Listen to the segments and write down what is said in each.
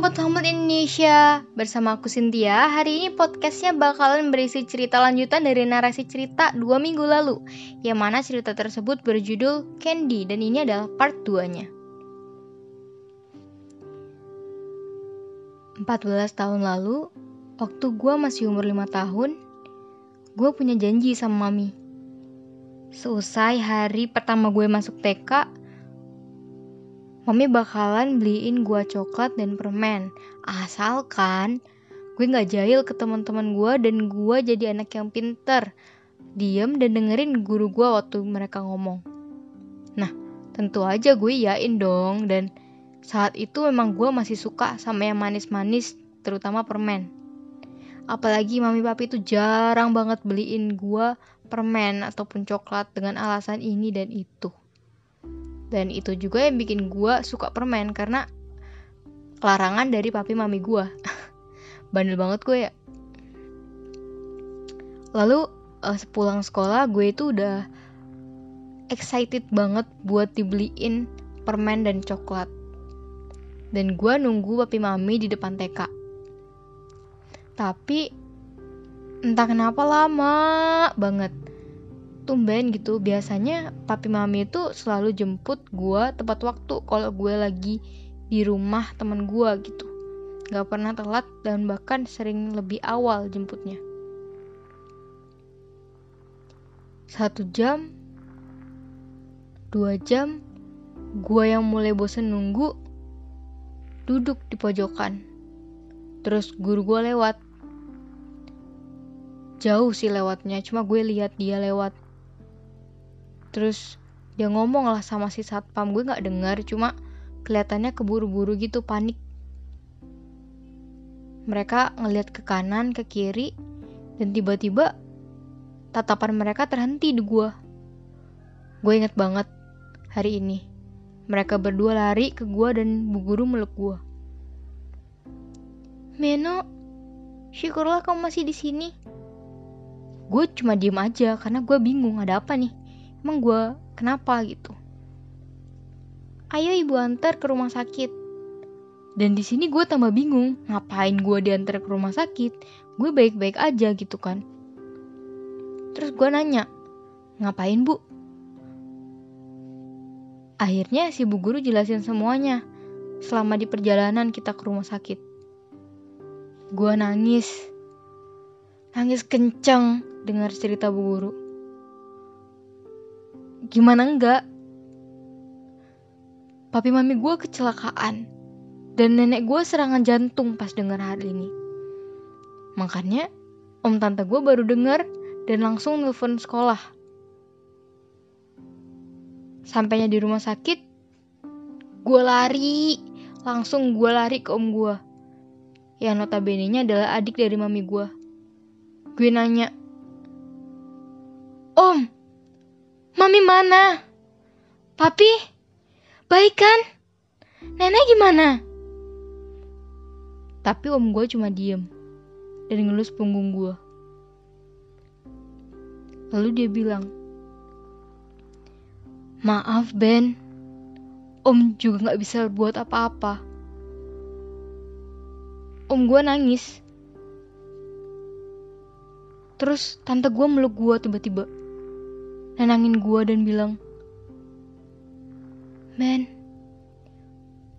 Sobat Hamlet Indonesia, bersama aku Cynthia, hari ini podcastnya bakalan berisi cerita lanjutan dari narasi cerita dua minggu lalu Yang mana cerita tersebut berjudul Candy dan ini adalah part 2-nya 14 tahun lalu, waktu gue masih umur 5 tahun, gue punya janji sama mami. Seusai hari pertama gue masuk TK, Mami bakalan beliin gua coklat dan permen. Asalkan gue gak jahil ke teman-teman gua dan gua jadi anak yang pinter. Diem dan dengerin guru gua waktu mereka ngomong. Nah, tentu aja gue yain dong dan saat itu memang gua masih suka sama yang manis-manis, terutama permen. Apalagi mami papi itu jarang banget beliin gua permen ataupun coklat dengan alasan ini dan itu dan itu juga yang bikin gue suka permen karena larangan dari papi mami gue bandel banget gue ya. Lalu uh, sepulang sekolah gue itu udah excited banget buat dibeliin permen dan coklat. Dan gue nunggu papi mami di depan TK tapi entah kenapa lama banget tumben gitu. Biasanya papi mami itu selalu jemput gue tepat waktu kalau gue lagi di rumah teman gue gitu. Gak pernah telat dan bahkan sering lebih awal jemputnya. Satu jam dua jam gue yang mulai bosen nunggu duduk di pojokan. Terus guru gue lewat. Jauh sih lewatnya cuma gue lihat dia lewat terus dia ngomong lah sama si satpam gue nggak dengar cuma kelihatannya keburu-buru gitu panik. Mereka ngeliat ke kanan ke kiri dan tiba-tiba tatapan mereka terhenti di gue gue inget banget hari ini. Mereka berdua lari ke gue dan bu guru meluk gue Meno syukurlah kamu masih di sini. Gue cuma diem aja karena gue bingung ada apa nih emang gue kenapa gitu? Ayo ibu antar ke rumah sakit. Dan di sini gue tambah bingung ngapain gue diantar ke rumah sakit? Gue baik-baik aja gitu kan. Terus gue nanya ngapain bu? Akhirnya si bu guru jelasin semuanya selama di perjalanan kita ke rumah sakit. Gue nangis. Nangis kenceng dengar cerita bu guru Gimana enggak? Papi mami gue kecelakaan dan nenek gue serangan jantung pas denger hal ini. Makanya om tante gue baru denger dan langsung nelfon sekolah. Sampainya di rumah sakit, gue lari, langsung gue lari ke om gue. Yang notabene-nya adalah adik dari mami gue. Gue nanya, Om, Mami mana? Papi? Baik kan? Nenek gimana? Tapi om gue cuma diem dan ngelus punggung gue. Lalu dia bilang, Maaf Ben, om juga gak bisa buat apa-apa. Om gue nangis. Terus tante gue meluk gue tiba-tiba nenangin gue dan bilang, Men,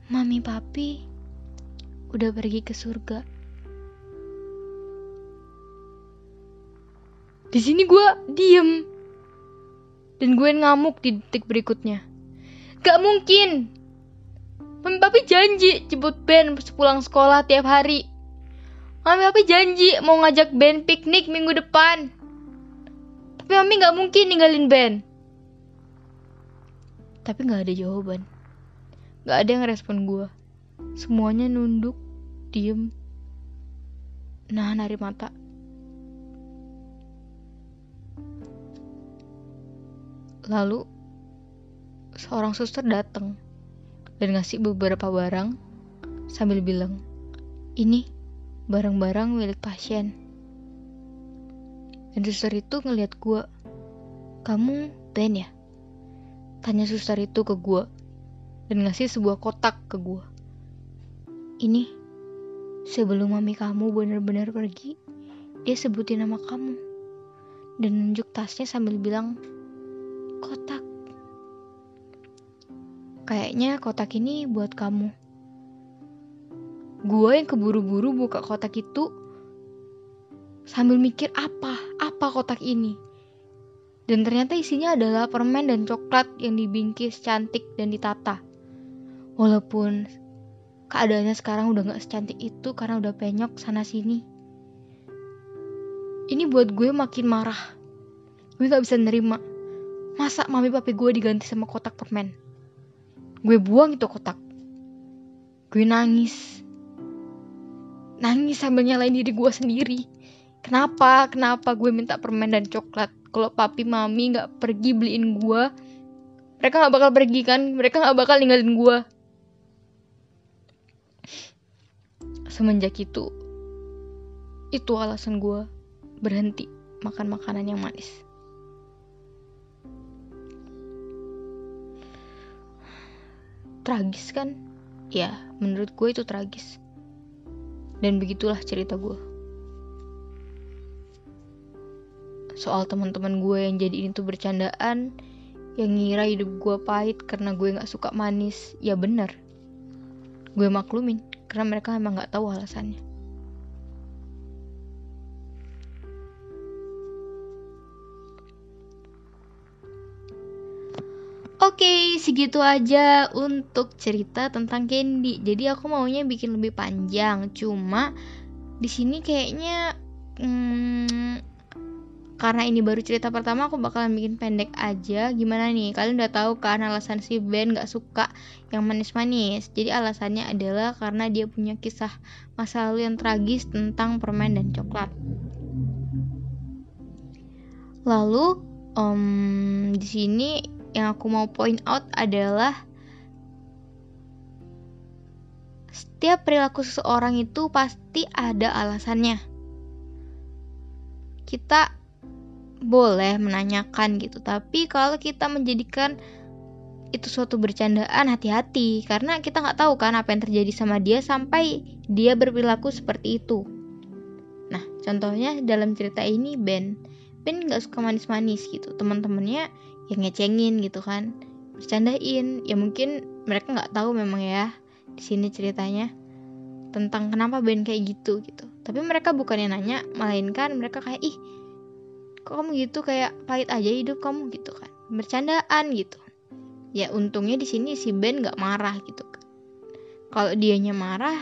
mami papi udah pergi ke surga. Di sini gue diem dan gue ngamuk di detik berikutnya. Gak mungkin. Mami papi janji jemput Ben sepulang sekolah tiap hari. Mami papi janji mau ngajak Ben piknik minggu depan. Tapi Mami gak mungkin ninggalin Ben. Tapi gak ada jawaban. Gak ada yang respon gue. Semuanya nunduk, diem, nahan air mata. Lalu seorang suster datang dan ngasih beberapa barang sambil bilang, "Ini barang-barang milik pasien." Dan suster itu ngeliat gue, kamu Ben ya? Tanya suster itu ke gue dan ngasih sebuah kotak ke gue. Ini Sebelum mami kamu benar-benar pergi, dia sebutin nama kamu. Dan nunjuk tasnya sambil bilang, kotak. Kayaknya kotak ini buat kamu. Gue yang keburu-buru buka kotak itu sambil mikir apa, apa kotak ini. Dan ternyata isinya adalah permen dan coklat yang dibingkis cantik dan ditata. Walaupun keadaannya sekarang udah gak secantik itu karena udah penyok sana sini. Ini buat gue makin marah. Gue gak bisa nerima. Masa mami papi gue diganti sama kotak permen? Gue buang itu kotak. Gue nangis. Nangis sambil nyalain diri gue sendiri. Kenapa? Kenapa gue minta permen dan coklat? Kalau papi mami gak pergi beliin gue, mereka gak bakal pergi kan? Mereka gak bakal ninggalin gue. Semenjak itu, itu alasan gue berhenti makan makanan yang manis. Tragis kan? Ya, menurut gue itu tragis. Dan begitulah cerita gue. Soal teman-teman gue yang jadi ini tuh bercandaan, yang ngira hidup gue pahit karena gue gak suka manis, ya bener. Gue maklumin karena mereka emang nggak tahu alasannya. Oke, okay, segitu aja untuk cerita tentang Candy. Jadi aku maunya bikin lebih panjang, cuma di sini kayaknya hmm, karena ini baru cerita pertama aku bakalan bikin pendek aja. Gimana nih? Kalian udah tahu kan alasan si Ben gak suka yang manis-manis? Jadi alasannya adalah karena dia punya kisah masa lalu yang tragis tentang permen dan coklat. Lalu um, di sini yang aku mau point out adalah setiap perilaku seseorang itu pasti ada alasannya. Kita boleh menanyakan gitu. Tapi kalau kita menjadikan itu suatu bercandaan hati-hati. Karena kita nggak tahu kan apa yang terjadi sama dia sampai dia berperilaku seperti itu. Nah contohnya dalam cerita ini Ben. Ben nggak suka manis-manis gitu. Teman-temannya yang ngecengin gitu kan. Bercandain. Ya mungkin mereka nggak tahu memang ya di sini ceritanya tentang kenapa Ben kayak gitu gitu. Tapi mereka bukannya nanya melainkan mereka kayak ih kok kamu gitu kayak pahit aja hidup kamu gitu kan. Bercandaan gitu. Ya untungnya di sini si Ben nggak marah gitu kan. Kalau dianya marah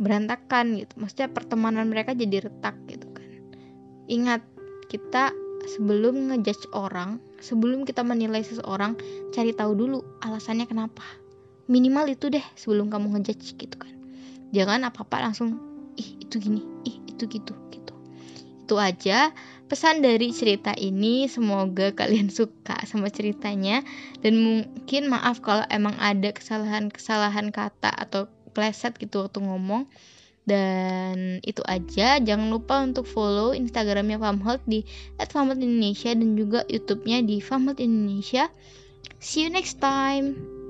berantakan gitu. Maksudnya pertemanan mereka jadi retak gitu kan. Ingat kita sebelum ngejudge orang sebelum kita menilai seseorang cari tahu dulu alasannya kenapa. Minimal itu deh sebelum kamu ngejudge gitu kan. Jangan apa apa langsung ih itu gini ih itu gitu itu aja. Pesan dari cerita ini semoga kalian suka sama ceritanya. Dan mungkin maaf kalau emang ada kesalahan-kesalahan kata atau pleset gitu waktu ngomong. Dan itu aja. Jangan lupa untuk follow instagramnya Famhelt di @famhelt Indonesia dan juga youtube-nya di Famhelt Indonesia. See you next time